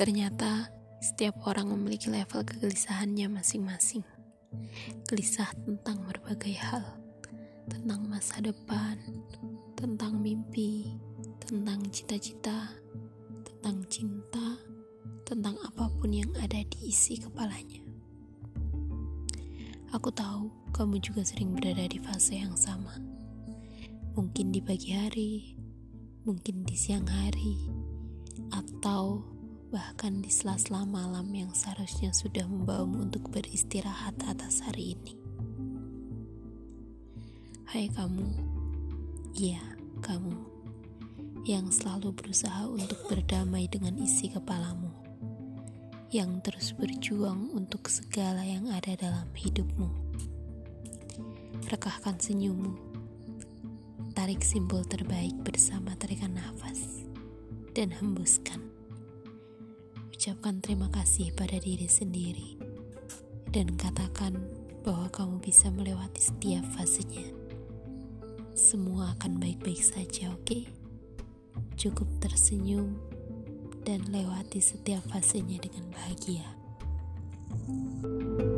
Ternyata setiap orang memiliki level kegelisahannya masing-masing. Gelisah tentang berbagai hal, tentang masa depan, tentang mimpi, tentang cita-cita, tentang cinta, tentang apa pun yang ada di isi kepalanya. Aku tahu kamu juga sering berada di fase yang sama. Mungkin di pagi hari, mungkin di siang hari, atau bahkan di sela-sela malam yang seharusnya sudah membawamu untuk beristirahat atas hari ini. Hai kamu, iya kamu, yang selalu berusaha untuk berdamai dengan isi kepalamu, yang terus berjuang untuk segala yang ada dalam hidupmu. Rekahkan senyummu, tarik simbol terbaik bersama tarikan nafas, dan hembuskan ucapkan terima kasih pada diri sendiri dan katakan bahwa kamu bisa melewati setiap fasenya. Semua akan baik-baik saja, oke? Okay? Cukup tersenyum dan lewati setiap fasenya dengan bahagia. thank you